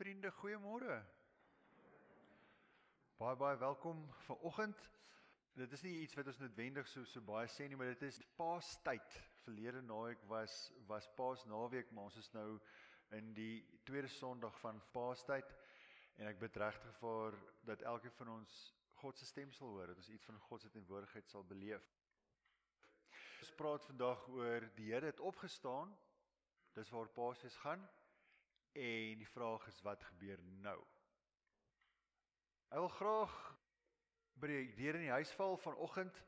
Vriende, goeiemôre. Baie baie welkom vanoggend. Dit is nie iets wat ons noodwendig so so baie sê nie, maar dit is Paastyd. Verlede naweek was was Paasnaweek, maar ons is nou in die tweede Sondag van Paastyd en ek bid regtig vir dat elkeen van ons God se stem sal hoor, dat ons iets van God se teenwoordigheid sal beleef. Ons praat vandag oor die Here het opgestaan. Dis waar Paasfees gaan. En die vraag is wat gebeur nou? Ek wil graag by die deur in die huis val vanoggend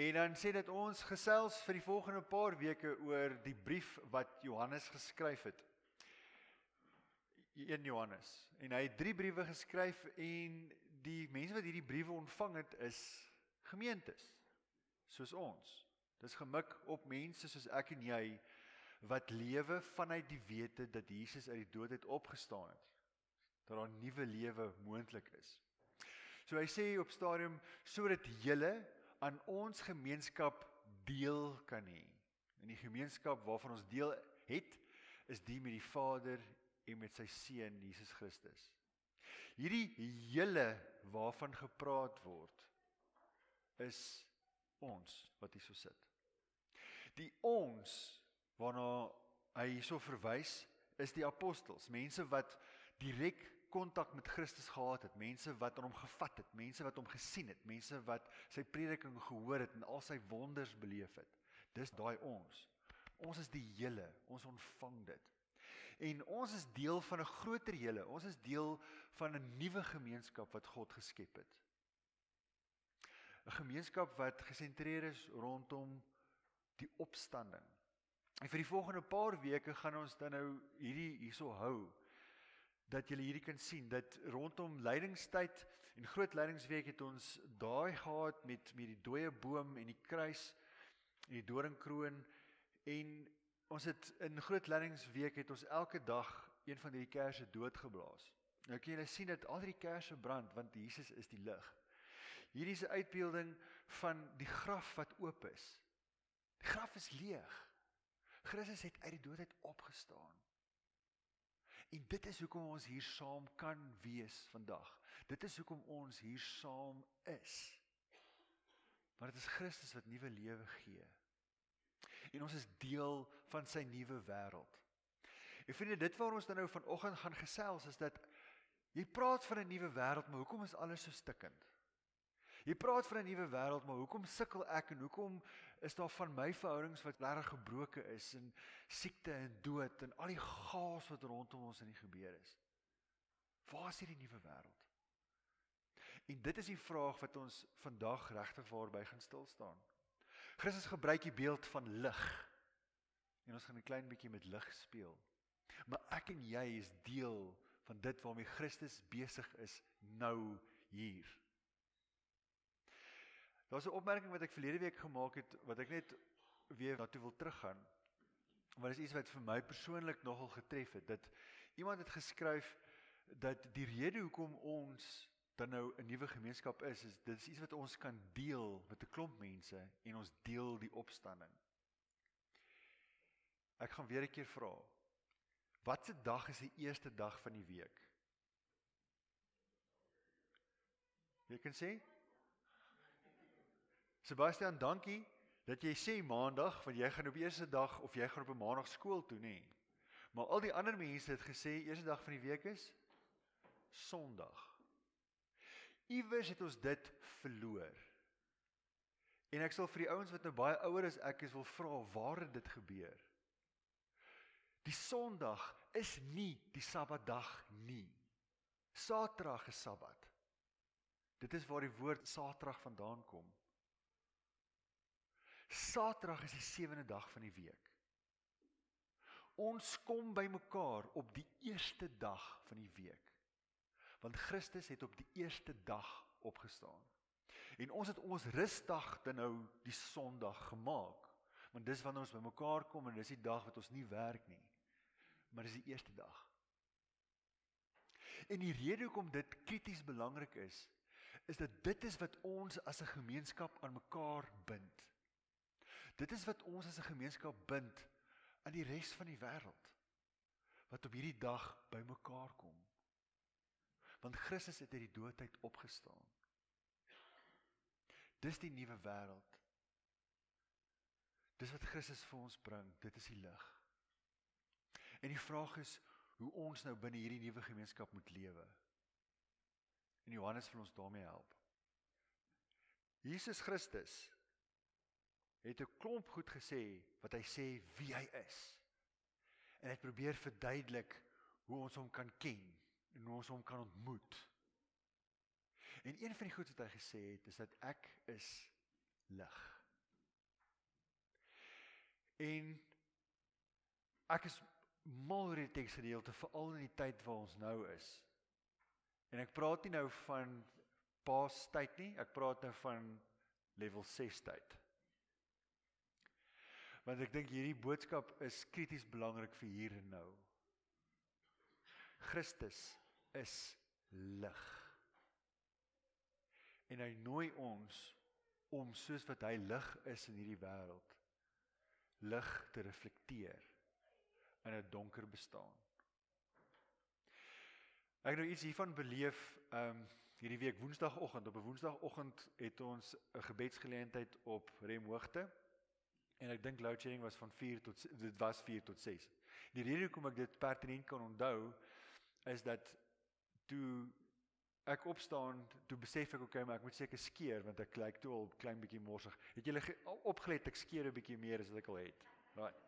en dan sê dat ons gesels vir die volgende paar weke oor die brief wat Johannes geskryf het. 1 Johannes. En hy het drie briewe geskryf en die mense wat hierdie briewe ontvang het is gemeentes soos ons. Dis gemik op mense soos ek en jy wat lewe vanuit die wete dat Jesus uit die dood het opgestaan het. Dat 'n nuwe lewe moontlik is. So hy sê op stadium sodat julle aan ons gemeenskap deel kan hê. In die gemeenskap waarvan ons deel het, is die met die Vader en met sy seun Jesus Christus. Hierdie hele waarvan gepraat word is ons wat hier so sit. Die ons waarna hy hierso verwys is die apostels, mense wat direk kontak met Christus gehad het, mense wat aan hom gevat het, mense wat hom gesien het, mense wat sy prediking gehoor het en al sy wonders beleef het. Dis daai ons. Ons is die hele, ons ontvang dit. En ons is deel van 'n groter hele. Ons is deel van 'n nuwe gemeenskap wat God geskep het. 'n Gemeenskap wat gesentreer is rondom die opstanding En vir die volgende paar weke gaan ons dan nou hierdie hierso hou dat julle hierdie kan sien dat rondom lydingstyd en groot lydingsweek het ons daai gehad met met die dooie boom en die kruis en die doringkroon en ons het in groot lydingsweek het ons elke dag een van hierdie kersse doodgeblaas. Nou kan julle sien dat al die kersse brand want Jesus is die lig. Hierdie is 'n uitbeelding van die graf wat oop is. Die graf is leeg. Christus het uit die dood uit opgestaan. En dit is hoekom ons hier saam kan wees vandag. Dit is hoekom ons hier saam is. Maar dit is Christus wat nuwe lewe gee. En ons is deel van sy nuwe wêreld. En vriende, dit waar ons dan nou vanoggend gaan gesels is dat jy praat van 'n nuwe wêreld, maar hoekom is alles so stikkend? Jy praat van 'n nuwe wêreld, maar hoekom sukkel ek en hoekom is daar van my verhoudings wat regtig gebroken is en siekte en dood en al die chaos wat rondom ons in die gebeur is? Waar is hierdie nuwe wêreld? En dit is die vraag wat ons vandag regtig waarby gaan stil staan. Christus gebruik die beeld van lig. En ons gaan 'n klein bietjie met lig speel. Maar ek en jy is deel van dit waarmee Christus besig is nou hier. Daar's 'n opmerking wat ek verlede week gemaak het wat ek net weer daartoe wil teruggaan. Want dit is iets wat vir my persoonlik nogal getref het dat iemand het geskryf dat die rede hoekom ons dan nou 'n nuwe gemeenskap is is dit is iets wat ons kan deel met 'n klomp mense en ons deel die opstanding. Ek gaan weer 'n keer vra. Watse dag is die eerste dag van die week? Wie kan sê? Sebastian, dankie dat jy sê maandag want jy gaan op eerste dag of jy gaan op 'n maandag skool toe nê. Maar al die ander mense het gesê eerste dag van die week is Sondag. Iewers het ons dit verloor. En ek sal vir die ouens wat nou baie ouer is, ek is wil vra waar het dit gebeur? Die Sondag is nie die Sabbatdag nie. Saterdag is Sabbat. Dit is waar die woord Saterdag vandaan kom. Saterdag is die sewende dag van die week. Ons kom bymekaar op die eerste dag van die week. Want Christus het op die eerste dag opgestaan. En ons het ons rusdag dan nou die Sondag gemaak. Want dis wanneer ons bymekaar kom en dis die dag wat ons nie werk nie. Maar dis die eerste dag. En die rede hoekom dit krities belangrik is, is dat dit is wat ons as 'n gemeenskap aan mekaar bind. Dit is wat ons as 'n gemeenskap bind aan die res van die wêreld. wat op hierdie dag bymekaar kom. Want Christus het uit die doodheid opgestaan. Dis die nuwe wêreld. Dis wat Christus vir ons bring. Dit is die lig. En die vraag is hoe ons nou binne hierdie nuwe gemeenskap moet lewe. En Johannes wil ons daarmee help. Jesus Christus het 'n klomp goed gesê wat hy sê wie hy is. En hy probeer verduidelik hoe ons hom kan ken en hoe ons hom kan ontmoet. En een van die goed wat hy gesê het is dat ek is lig. En ek is mal oor die teksgedeelte veral in die tyd waar ons nou is. En ek praat nie nou van paas tyd nie, ek praat nou van level 6 tyd. Want ek dink hierdie boodskap is krities belangrik vir hier en nou. Christus is lig. En hy nooi ons om soos wat hy lig is in hierdie wêreld lig te reflekteer in 'n donker bestaan. Ek het nou iets hiervan beleef um, hierdie week Woensdagoggend op 'n Woensdagoggend het ons 'n gebedsgeleentheid op Remhoogte en ek dink load shedding was van 4 tot dit was 4 tot 6. Die rede hoekom ek dit pertinent kan onthou is dat toe ek opstaan, toe besef ek okay, maar ek moet seker skeer want ek lyk toe al klein bietjie morsig. Het julle opgelet ek skeer 'n bietjie meer as wat ek al het. Right.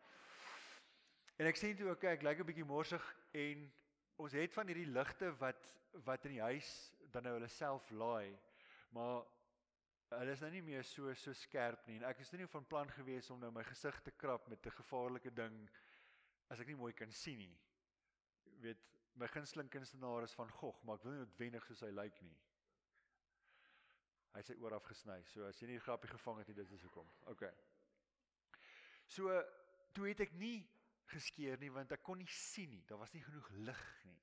En ek sien toe okay, ek lyk 'n bietjie morsig en ons het van hierdie ligte wat wat in die huis dan nou hulle self laai. Maar hulle is nou nie meer so so skerp nie en ek is nou nie van plan gewees om nou my gesig te krap met 'n gevaarlike ding as ek nie mooi kan sien nie. Jy weet, my gunsteling kunstenaar is van Gogh, maar ek wil nie noodwendig soos hy lyk nie. Hy het sy oor afgesny. So as jy nie die grappie gevang het nie, dit is hoekom. OK. So toe het ek nie geskeer nie want ek kon nie sien nie. Daar was nie genoeg lig nie.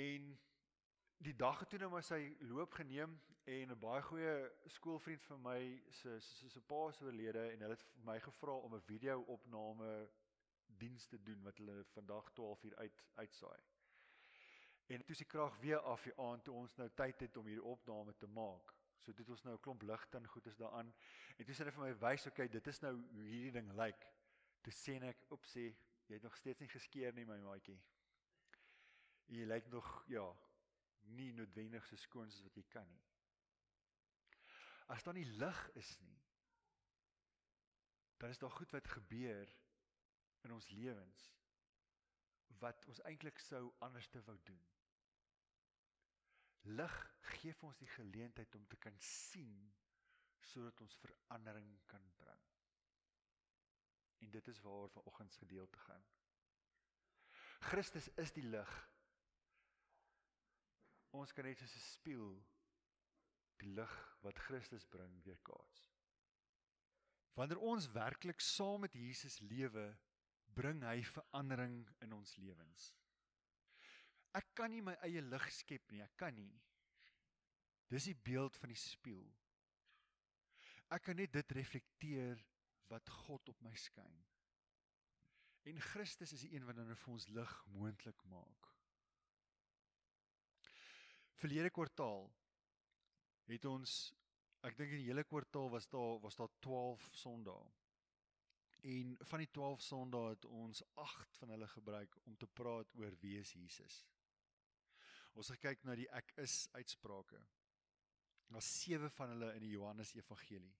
En die dag het toe nou maar sy loop geneem en 'n baie goeie skoolvriend van my se se se pa se oorlede en hulle het my gevra om 'n video-opname diens te doen wat hulle vandag 12 uur uit uitsaai. En toe se krag weer af die aand toe ons nou tyd het om hierdie opname te maak. So dit ons nou 'n klomp ligte en goed is daaraan. En toe sê hulle vir my wys, okay, dit is nou hoe hierdie ding lyk. Like. Toe sê ek, "Opsie, jy het nog steeds nie geskeer nie, my maatjie." Jy lyk nog ja, nie noodwendig so skoon soos wat jy kan nie. As daar nie lig is nie, dan is daar goed wat gebeur in ons lewens wat ons eintlik sou anders te wou doen. Lig gee vir ons die geleentheid om te kan sien sodat ons verandering kan bring. En dit is waar vanoggend se gedeelte gaan. Christus is die lig. Ons kan net soos 'n spieël lig wat Christus bring weerkaats. Wanneer ons werklik saam met Jesus lewe, bring hy verandering in ons lewens. Ek kan nie my eie lig skep nie, ek kan nie. Dis die beeld van die spieël. Ek kan net dit reflekteer wat God op my skyn. En Christus is die een wat dan vir ons lig moontlik maak. Verlede kwartaal het ons ek dink in die hele kwartaal was daar was daar 12 Sondae. En van die 12 Sondae het ons 8 van hulle gebruik om te praat oor wie is Jesus. Ons het gekyk na die ek is uitsprake. Daar's 7 van hulle in die Johannes Evangelie.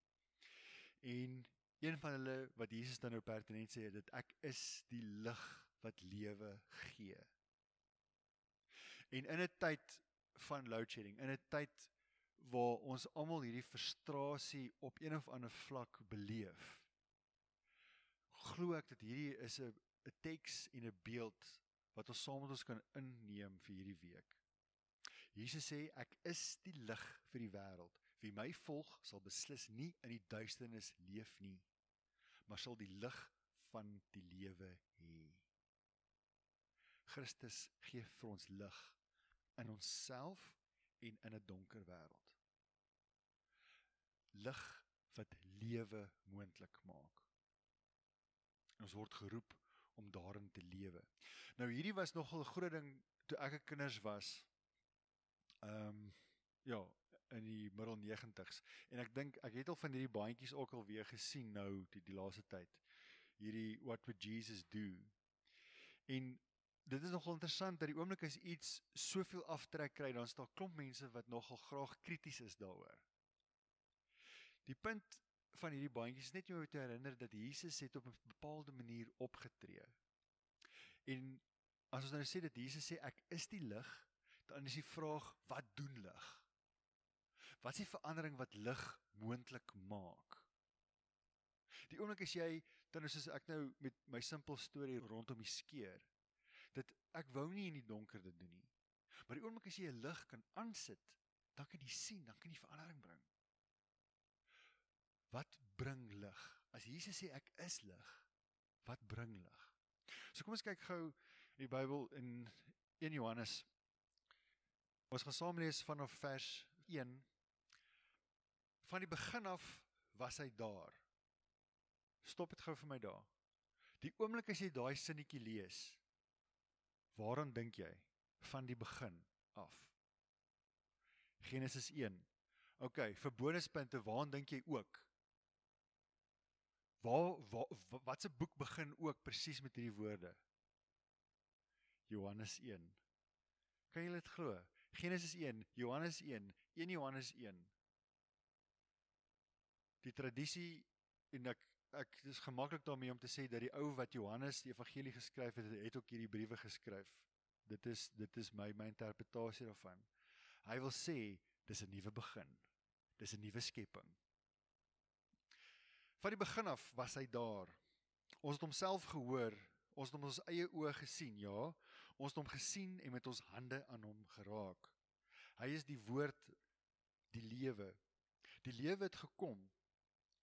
En Een van hulle wat Jesus dan nou pertinent sê dat ek is die lig wat lewe gee. En in 'n tyd van load shedding, in 'n tyd waar ons almal hierdie frustrasie op een of ander vlak beleef, glo ek dat hierdie is 'n 'n teks en 'n beeld wat ons saam met ons kan inneem vir hierdie week. Jesus sê ek is die lig vir die wêreld. Wie my volg, sal beslis nie in die duisternis leef nie, maar sal die lig van die lewe hê. Christus gee vir ons lig in onsself en in 'n donker wêreld. Lig wat lewe moontlik maak. En ons word geroep om daarin te lewe. Nou hierdie was nogal 'n groot ding toe ek 'n kinders was. Ehm um, ja, in die middel 90's. En ek dink ek het al van hierdie bandjies ook al weer gesien nou die die laaste tyd. Hierdie what would Jesus do? En dit is nogal interessant dat die oomblik as iets soveel aftrek kry, dan staan klomp mense wat nogal graag krities is daaroor. Die punt van hierdie bandjies is net om jou te herinner dat Jesus het op 'n bepaalde manier opgetree. En as ons nou sê dat Jesus sê ek is die lig, dan is die vraag wat doen lig? Wat is die verandering wat lig moontlik maak? Die oomblik as jy dan soos ek nou met my simpel storie rondom die skeer dat ek wou nie in die donker dit doen nie. Maar die oomblik as jy 'n lig kan aansit, dan kan jy sien, dan kan jy verandering bring. Wat bring lig? As Jesus sê ek is lig, wat bring lig? So kom ons kyk gou in die Bybel in 1 Johannes. Ons gaan saam lees vanaf vers 1. Van die begin af was hy daar. Stop dit gou vir my daar. Die oomblik as jy daai sinnetjie lees, waaraan dink jy van die begin af? Genesis 1. OK, vir bonuspunte, waaraan dink jy ook? Waar waar wat se boek begin ook presies met hierdie woorde? Johannes 1. Kan jy dit glo? Genesis 1, Johannes 1, 1 Johannes 1. Die tradisie en ek ek is gemaklik daarmee om te sê dat die ou wat Johannes die evangelie geskryf het, het ook hierdie briewe geskryf. Dit is dit is my my interpretasie daarvan. Hy wil sê dis 'n nuwe begin. Dis 'n nuwe skepping. Van die begin af was hy daar. Ons het homself gehoor, ons het hom met ons eie oë gesien, ja. Ons het hom gesien en met ons hande aan hom geraak. Hy is die woord die lewe. Die lewe het gekom.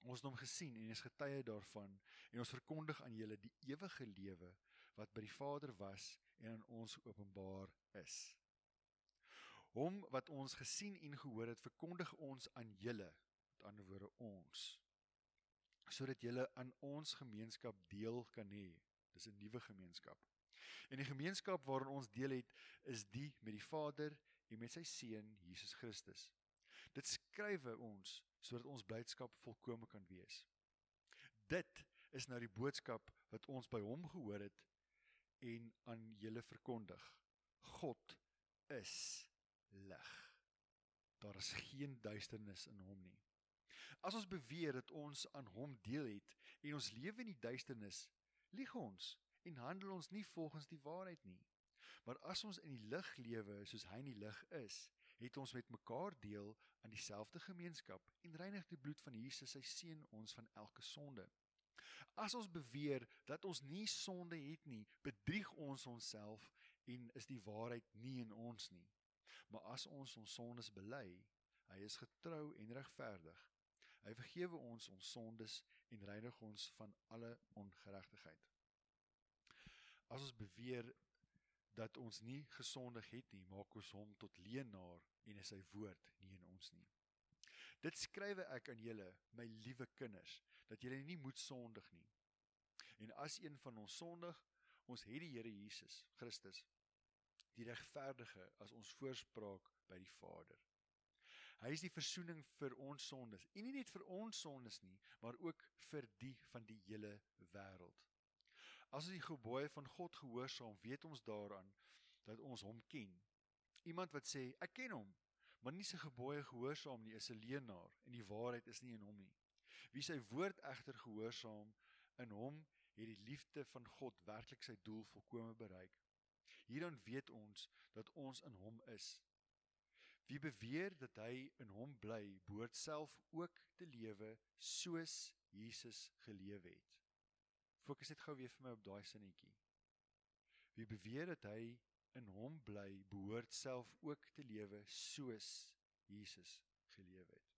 Ons het hom gesien en is getuie daarvan en ons verkondig aan julle die ewige lewe wat by die Vader was en aan ons openbaar is. Hom wat ons gesien en gehoor het, verkondig ons aan julle, met ander woorde ons sodat jy aan ons gemeenskap deel kan hê. Dis 'n nuwe gemeenskap. En die gemeenskap waarin ons deel het, is die met die Vader en met sy seun Jesus Christus. Dit skrywe ons sodat ons blydskap volkome kan wees. Dit is nou die boodskap wat ons by hom gehoor het en aan julle verkondig. God is lig. Daar is geen duisternis in hom nie. As ons beweer dat ons aan hom deel het en ons lewe in die duisternis, lieg ons en handel ons nie volgens die waarheid nie. Maar as ons in die lig lewe soos hy in die lig is, het ons met mekaar deel aan dieselfde gemeenskap en reinig die bloed van Jesus sy seun ons van elke sonde. As ons beweer dat ons nie sonde het nie, bedrieg ons onsself en is die waarheid nie in ons nie. Maar as ons ons sondes bely, hy is getrou en regverdig Hy vergewe ons ons sondes en reinig ons van alle ongeregtigheid. As ons beweer dat ons nie gesondig het nie, maak ons hom tot leenaar en is sy woord nie in ons nie. Dit skrywe ek aan julle, my liewe kinders, dat julle nie moet sondig nie. En as een van ons sondig, ons het die Here Jesus Christus, die regverdige as ons voorspraak by die Vader. Hy is die verzoening vir ons sondes. En nie net vir ons sondes nie, maar ook vir die van die hele wêreld. As ons die gebooie van God gehoorsaam, weet ons daaraan dat ons hom ken. Iemand wat sê ek ken hom, maar nie sy gebooie gehoorsaam nie, is 'n leienaar en die waarheid is nie in hom nie. Wie sy woord egter gehoorsaam, in hom het die liefde van God werklik sy doel volkome bereik. Hierdan weet ons dat ons in hom is Wie beweer dat hy in hom bly, behoort self ook te lewe soos Jesus gelewe het. Fokus net gou weer vir my op daai sinnetjie. Wie beweer dat hy in hom bly, behoort self ook te lewe soos Jesus gelewe het.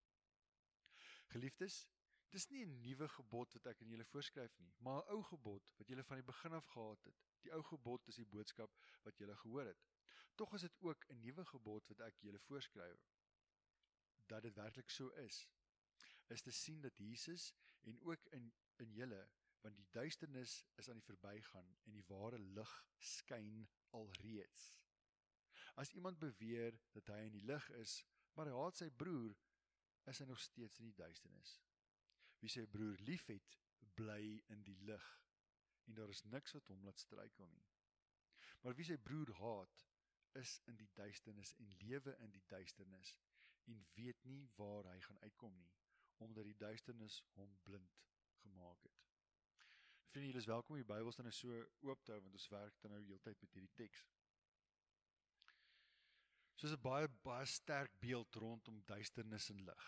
Geliefdes, dis nie 'n nuwe gebod wat ek aan julle voorskryf nie, maar 'n ou gebod wat julle van die begin af gehad het. Die ou gebod is die boodskap wat julle gehoor het. Tog is dit ook 'n nuwe gebod wat ek julle voorskryf. Dat dit werklik so is, is te sien dat Jesus en ook in in julle want die duisternis is aan die verbygaan en die ware lig skyn alreeds. As iemand beweer dat hy in die lig is, maar hy haat sy broer, is hy nog steeds in die duisternis. Wie sy broer liefhet, bly in die lig en daar is niks wat hom laat struikel nie. Maar wie sy broer haat, is in die duisternis en lewe in die duisternis en weet nie waar hy gaan uitkom nie omdat die duisternis hom blind gemaak het. Vriende, julle is welkom om die Bybels dan so oop te hou want ons werk dan nou heeltyd met hierdie teks. Soos 'n baie baie sterk beeld rondom duisternis en lig.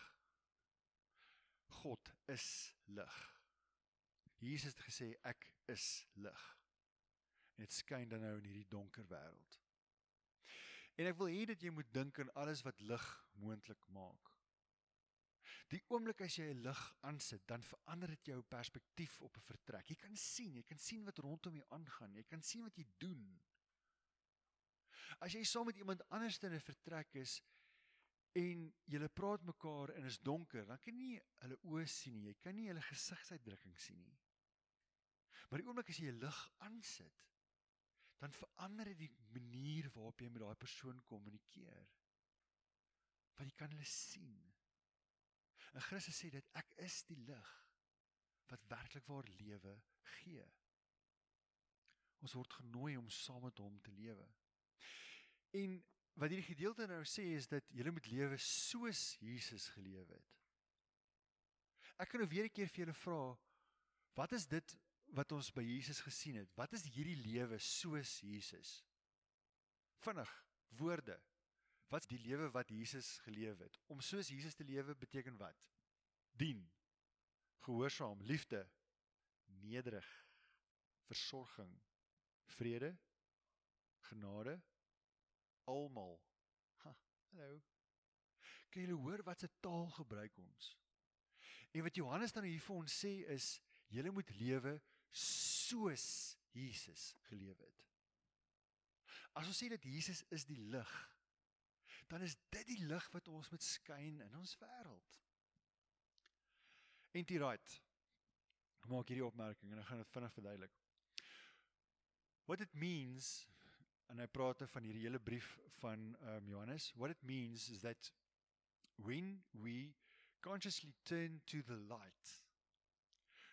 God is lig. Jesus het gesê ek is lig. En dit skyn dan nou in hierdie donker wêreld. En ek wil hê dat jy moet dink aan alles wat lig moontlik maak. Die oomblik as jy 'n lig aansit, dan verander dit jou perspektief op 'n vertrek. Jy kan sien, jy kan sien wat rondom jou aangaan. Jy kan sien wat jy doen. As jy saam met iemand anders in 'n vertrek is en julle praat mekaar en is donker, dan kan jy nie hulle oë sien nie. Jy kan nie hulle gesigsuitdrukking sien nie. Maar die oomblik as jy 'n lig aansit, dan verander dit die manier waarop jy met daai persoon kommunikeer. Want jy kan hulle sien. En Christus sê dit ek is die lig wat werklik waar lewe gee. Ons word genooi om saam met hom te lewe. En wat hierdie gedeelte nou sê is dat jy moet lewe soos Jesus gelewe het. Ek kan nou weer 'n keer vir julle vra wat is dit wat ons by Jesus gesien het? Wat is hierdie lewe soos Jesus? Vinnig woorde Wat die lewe wat Jesus gelewe het? Om soos Jesus te lewe beteken wat? Dien. Gehoorsaam, liefde, nederig, versorging, vrede, genade, almal. Ha, hallo. Kan jy hoor wat se taal gebruik ons? En wat Johannes dan hier vir ons sê is, julle moet lewe soos Jesus gelewe het. As ons sê dat Jesus is die lig, dan is dit die lig wat ons moet skyn in ons wêreld. En dit right. Maak hierdie opmerking en ek gaan dit vinnig verduidelik. What it means en hy praat van hierdie hele brief van um, Johannes, what it means is that when we consciously turn to the light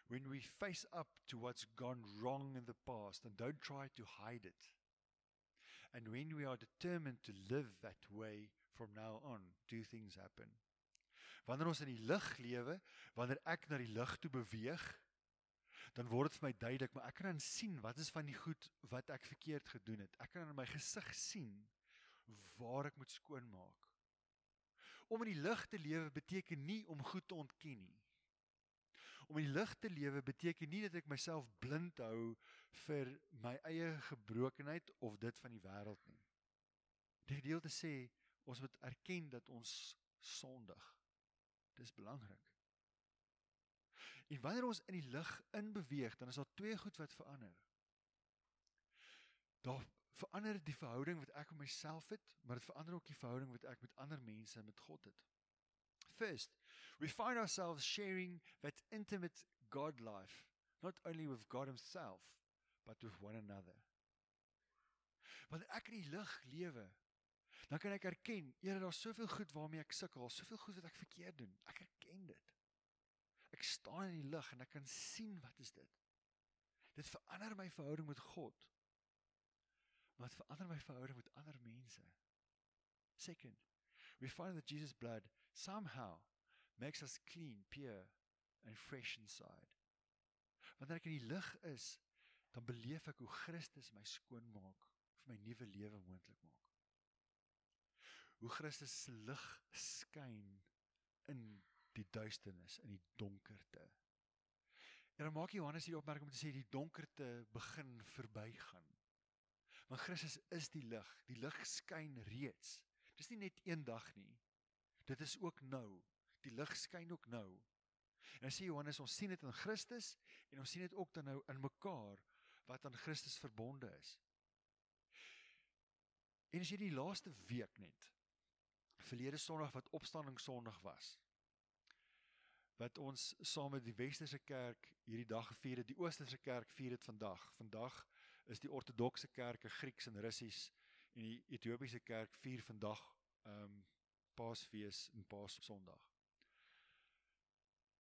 when we face up to what's gone wrong in the past and don't try to hide it And when we are determined to live that way from now on, do things happen. Wanneer ons in die lig lewe, wanneer ek na die lig toe beweeg, dan word dit vir my duidelik, maar ek kan dan sien wat is van die goed wat ek verkeerd gedoen het. Ek kan in my gesig sien waar ek moet skoonmaak. Om in die lig te lewe beteken nie om goed te ontken nie. Om in die lig te lewe beteken nie dat ek myself blind hou vir my eie gebrokenheid of dit van die wêreld nie. Die gedeelte sê ons moet erken dat ons sondig. Dis belangrik. En wanneer ons in die lig inbeweeg, dan is daar twee goed wat verander. Daar verander die verhouding wat ek met myself het, maar dit verander ook die verhouding wat ek met ander mense met God het. First, we find ourselves sharing that intimate God life, not only with God himself, but with one another. Wanneer ek in die lig lewe, dan kan ek erken, Here, daar's soveel goed waarmee ek sukkel, soveel goed wat ek verkeerd doen. Ek erken dit. Ek staan in die lig en ek kan sien wat is dit. Dit verander my verhouding met God. Maar dit verander my verhouding met ander mense. Second, we find that Jesus blood somehow makes us clean, pure and fresh inside. Wanneer ek in die lig is, dan beleef ek hoe Christus my skoon maak vir my nuwe lewe moontlik maak. Hoe Christus se lig skyn in die duisternis, in die donkerte. En dan maak Johannes hierdie opmerking om te sê die donkerte begin verbygaan. Want Christus is die lig. Die lig skyn reeds. Dis nie net een dag nie. Dit is ook nou. Die lig skyn ook nou. En dan sê Johannes ons sien dit in Christus en ons sien dit ook dan nou in mekaar wat aan Christus verbonde is. En as jy die laaste week net verlede Sondag wat opstanding Sondag was, wat ons saam met die Westerse kerk hierdie dag gevier het. Die Oosterse kerk vier dit vandag. Vandag is die ortodokse kerke Grieks en Russies en die Ethiopiese kerk vier vandag ehm um, Paasfees en Paasondag.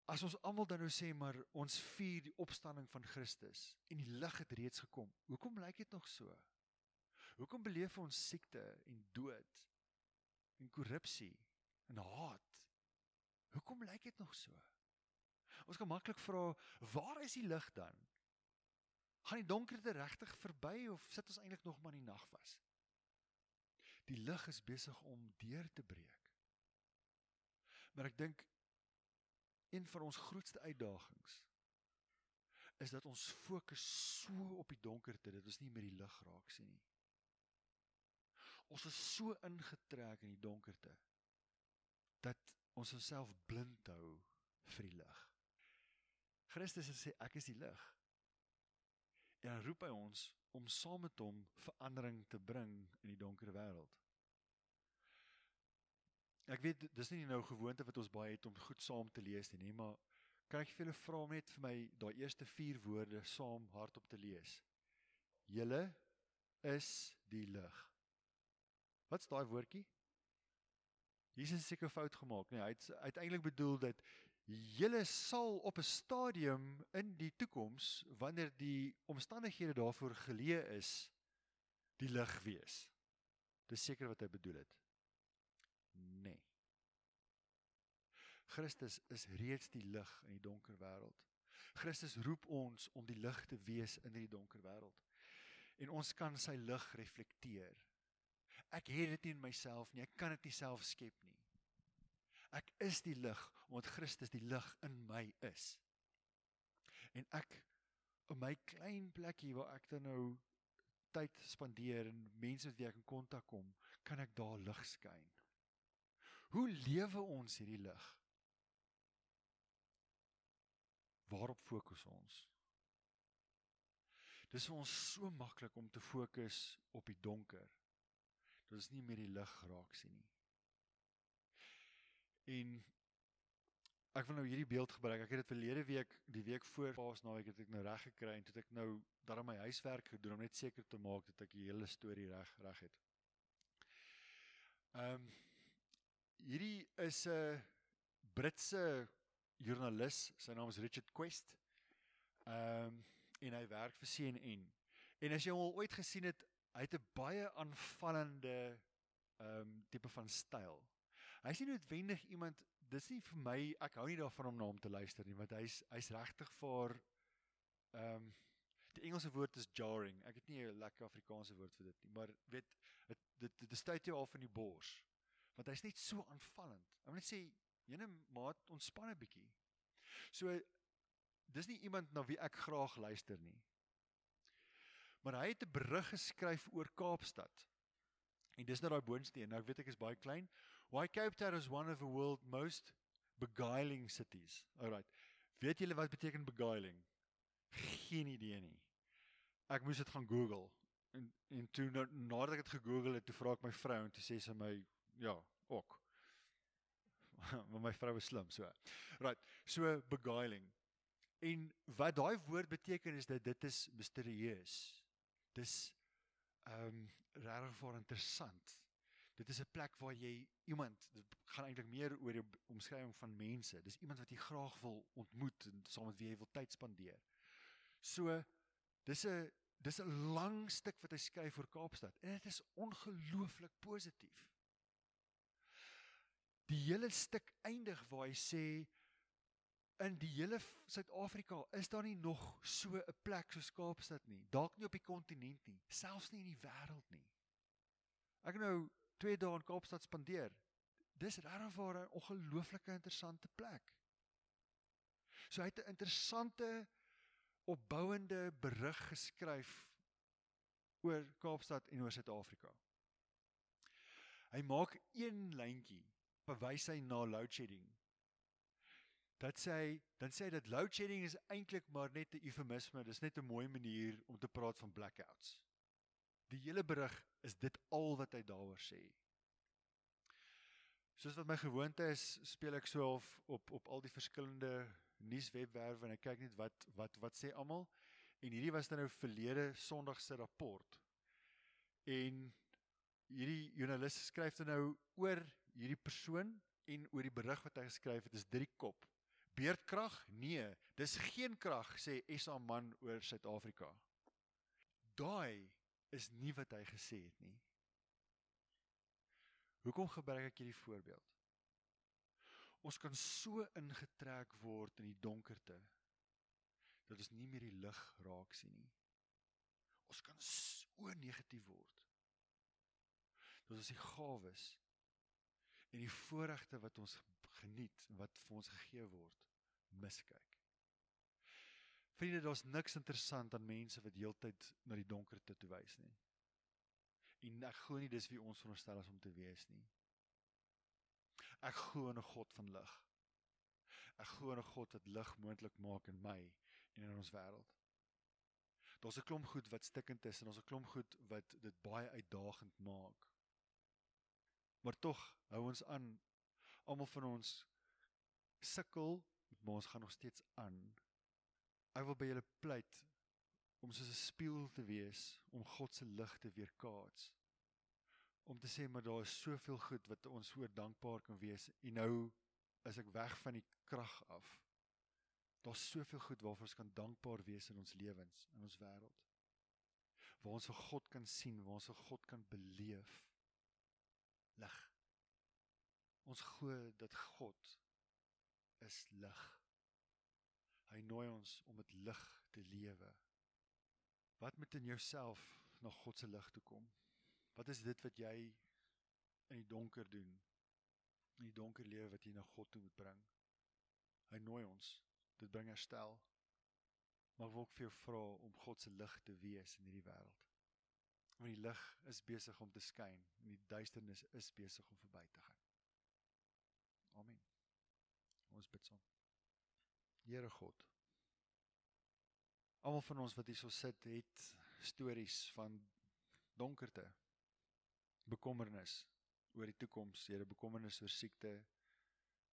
As ons almal dan nou sê maar ons vier die opstanding van Christus en die lig het reeds gekom. Hoekom lyk dit nog so? Hoekom beleef ons siekte en dood en korrupsie en haat? Hoekom lyk dit nog so? Ons kan maklik vra, waar is die lig dan? Gaan die donkerte regtig verby of sit ons eintlik nog maar in die nag vas? Die lig is besig om deur te breek. Maar ek dink een van ons grootste uitdagings is dat ons fokus so op die donkerte dat ons nie meer die lig raak sien nie. Ons is so ingetrek in die donkerte dat ons onsself blind hou vir die lig. Christus sê ek is die lig. En roep hy ons om saam met hom verandering te bring in die donker wêreld. Ek weet dis nie nou gewoonte wat ons baie het om goed saam te lees nie, maar kan ek vir julle vra om net vir my daai eerste 4 woorde saam hardop te lees? Julle is die lig. Wat's daai woordjie? Jesus het seker fout gemaak, nee, hy het uiteindelik bedoel dat julle sal op 'n stadium in die toekoms wanneer die omstandighede daarvoor geleë is, die lig wees. Dis seker wat hy bedoel het. Nee. Christus is reeds die lig in die donker wêreld. Christus roep ons om die lig te wees in hierdie donker wêreld. En ons kan sy lig reflekteer. Ek het dit nie in myself nie, ek kan dit nie self skep nie. Ek is die lig omdat Christus die lig in my is. En ek op my klein plekkie waar ek dan nou tyd spandeer en mense met wie ek in kontak kom, kan ek daar lig skyn. Hoe lewe ons hierdie lig? Waarop fokus ons? Dis vir ons so maklik om te fokus op die donker. Dat ons nie meer die lig raak sien nie. En ek wil nou hierdie beeld gebruik. Ek het dit verlede week, die week voor Paasnaweek het ek nou reg gekry en toe het ek nou daar my huiswerk gedoen om net seker te maak dat ek die hele storie reg reg het. Ehm um, hierdie is 'n Britse joernalis, sy naam is Richard Quest. Ehm um, en hy werk vir CNN. En as jy hom al ooit gesien het, hy het 'n baie aanvallende ehm um, tipe van styl. Hy's nie noodwendig iemand, dis nie vir my, ek hou nie daarvan om na hom te luister nie, want hy's hy's regtig vir ehm um, die Engelse woord is jarring. Ek het nie 'n lekker Afrikaanse woord vir dit nie, maar weet dit dit dit stuit jou af in die bors want hy's net so aanvallend. Ek wil net sê, jene maat, ontspan 'n bietjie. So dis nie iemand na wie ek graag luister nie. Maar hy het 'n berig geskryf oor Kaapstad. En dis nou daai boonste een. Nou ek weet ek is baie klein. Why Cape Town is one of the world most beguiling cities. Alright. Weet julle wat beteken beguiling? Geen idee nie. Ek moes dit gaan Google. En en toe nou, nadat ek dit gegoogel het, toe vra ek my vrou en toe sê sy my ja, ook. Want my vrou is slim, so. Right. So beguiling. En wat daai woord beteken is dat dit is misterieus. Dis ehm um, regtig vir interessant. Dit is 'n plek waar jy iemand dit gaan eintlik meer oor die omskrywing van mense. Dis iemand wat jy graag wil ontmoet en saam met wie jy wil tyd spandeer. So dis 'n dis 'n lang stuk wat hy skryf oor Kaapstad en dit is ongelooflik positief die hele stuk eindig waar hy sê in die hele Suid-Afrika is daar nie nog so 'n plek so Kaapstad nie. Dalk nie op die kontinent nie, selfs nie in die wêreld nie. Ek nou 2 dae in Kaapstad spandeer. Dis regtig 'n ongelooflike interessante plek. So hy het 'n interessante opbouende berig geskryf oor Kaapstad en oor Suid-Afrika. Hy maak een lyntjie verwys hy na load shedding. Dat sê hy, dan sê hy dat load shedding is eintlik maar net 'n eufemisme, dis net 'n mooi manier om te praat van blackouts. Die hele berig is dit al wat hy daaroor sê. Soos wat my gewoonte is, speel ek so half op op al die verskillende nuuswebwerwe en ek kyk net wat wat wat sê almal. En hierdie was dan nou verlede Sondag se rapport. En hierdie joernalis skryf dan nou oor hierdie persoon en oor die berig wat hy geskryf het is drie kop. Beerdkrag? Nee, dis geen krag sê SA man oor Suid-Afrika. Daai is nie wat hy gesê het nie. Hoekom gebruik ek hierdie voorbeeld? Ons kan so ingetrek word in die donkerte dat ons nie meer die lig raak sien nie. Ons kan so negatief word. Dat ons die gawes en die voorregte wat ons geniet en wat vir ons gegee word, miskyk. Vriende, daar's niks interessant aan mense wat heeltyd na die donkerte toe wys nie. En ek glo nie dis wie ons veronderstel is om te wees nie. Ek glo in 'n God van lig. Ek glo in 'n God wat lig moontlik maak in my en in ons wêreld. Daar's 'n klomp goed wat stikkend is en ons 'n klomp goed wat dit baie uitdagend maak. Maar tog hou ons aan. Almal van ons sukkel, maar ons gaan nog steeds aan. Ek wil by julle pleit om soos 'n spieël te wees om God se lig te weerkaats. Om te sê maar daar is soveel goed wat ons so dankbaar kan wees en nou is ek weg van die krag af. Daar's soveel goed waarvoor ons kan dankbaar wees in ons lewens, in ons wêreld. Waar ons vir God kan sien, waar ons vir God kan beleef. Lig. Ons glo dat God is lig. Hy nooi ons om met lig te lewe. Wat moet in jouself na God se lig toe kom? Wat is dit wat jy in die donker doen? In die donker lewe wat jy na God toe moet bring? Hy nooi ons. Dit bring herstel. Maar wil ek vir jou vra om God se lig te wees in hierdie wêreld. Want die lig is besig om te skyn en die duisternis is besig om verby te gaan. Amen. Ons bid saam. Here God, Almal van ons wat hier so sit het stories van donkerte, bekommernis oor die toekoms, Here, bekommernis oor siekte,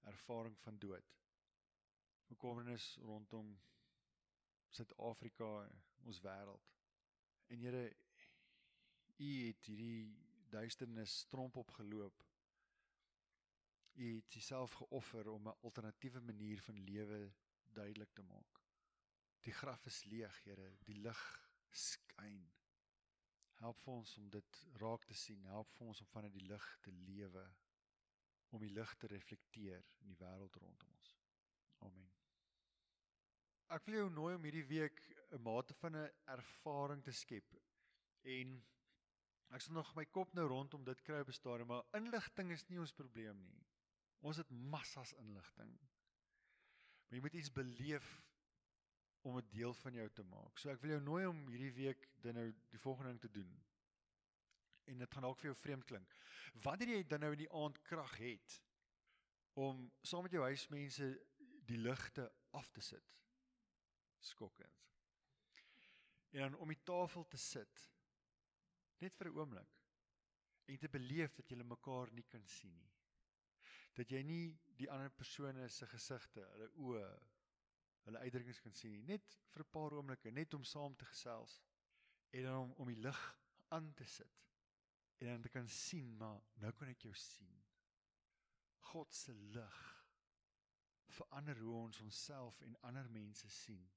ervaring van dood. Bekommernis rondom Suid-Afrika, ons wêreld. En Here, U het hierdie duisternis stromp opgeloop. U het Uself geoffer om 'n alternatiewe manier van lewe duidelik te maak. Die graf is leeg, Here, die lig skyn. Help vir ons om dit raak te sien. Help vir ons om vanuit die lig te lewe om die lig te reflekteer in die wêreld rondom ons. Amen. Ek wil jou nooi om hierdie week 'n mate van 'n ervaring te skep. En ek sal nog my kop nou rondom dit kry op 'n stadium, maar inligting is nie ons probleem nie. Ons het massas inligting. Maar jy moet iets beleef om 'n deel van jou te maak. So ek wil jou nooi om hierdie week dan nou die volgende ding te doen. En dit gaan dalk vir jou vreemd klink. Wanneer jy dan nou in die aand krag het om saam met jou huismense die ligte af te sit. Skokkend. En dan om die tafel te sit net vir 'n oomblik en te beleef dat jy mekaar nie kan sien nie. Dat jy nie die ander persone se gesigte, hulle oë, hulle uitdrukkings kan sien nie, net vir 'n paar oomblikke, net om saam te gesels en dan om om die lig aan te sit. En dan te kan sien, maar nou kan ek jou sien. God se lig verander hoe ons onsself en ander mense sien.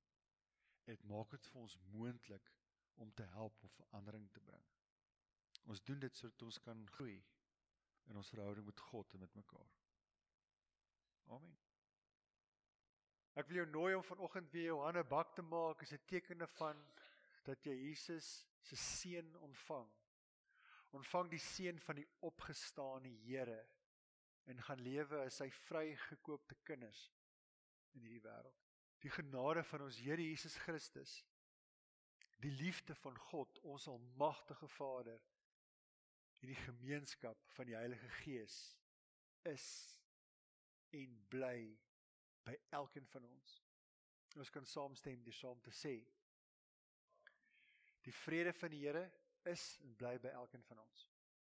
Dit maak dit vir ons moontlik om te help om verandering te bring. Ons doen dit sodat ons kan groei in ons verhouding met God en met mekaar. Amen. Ek wil jou nooi om vanoggend weer jou hande bak te maak as 'n teken van dat jy Jesus se seën ontvang. Ontvang die seën van die opgestane Here en gaan lewe as sy vrygekoopte kinders in hierdie wêreld. Die genade van ons Here Jesus Christus, die liefde van God, ons almagtige Vader en die gemeenskap van die Heilige Gees is en bly by elkeen van ons. Ons kan saamstem deur saam te sê: Die vrede van die Here is en bly by elkeen van ons.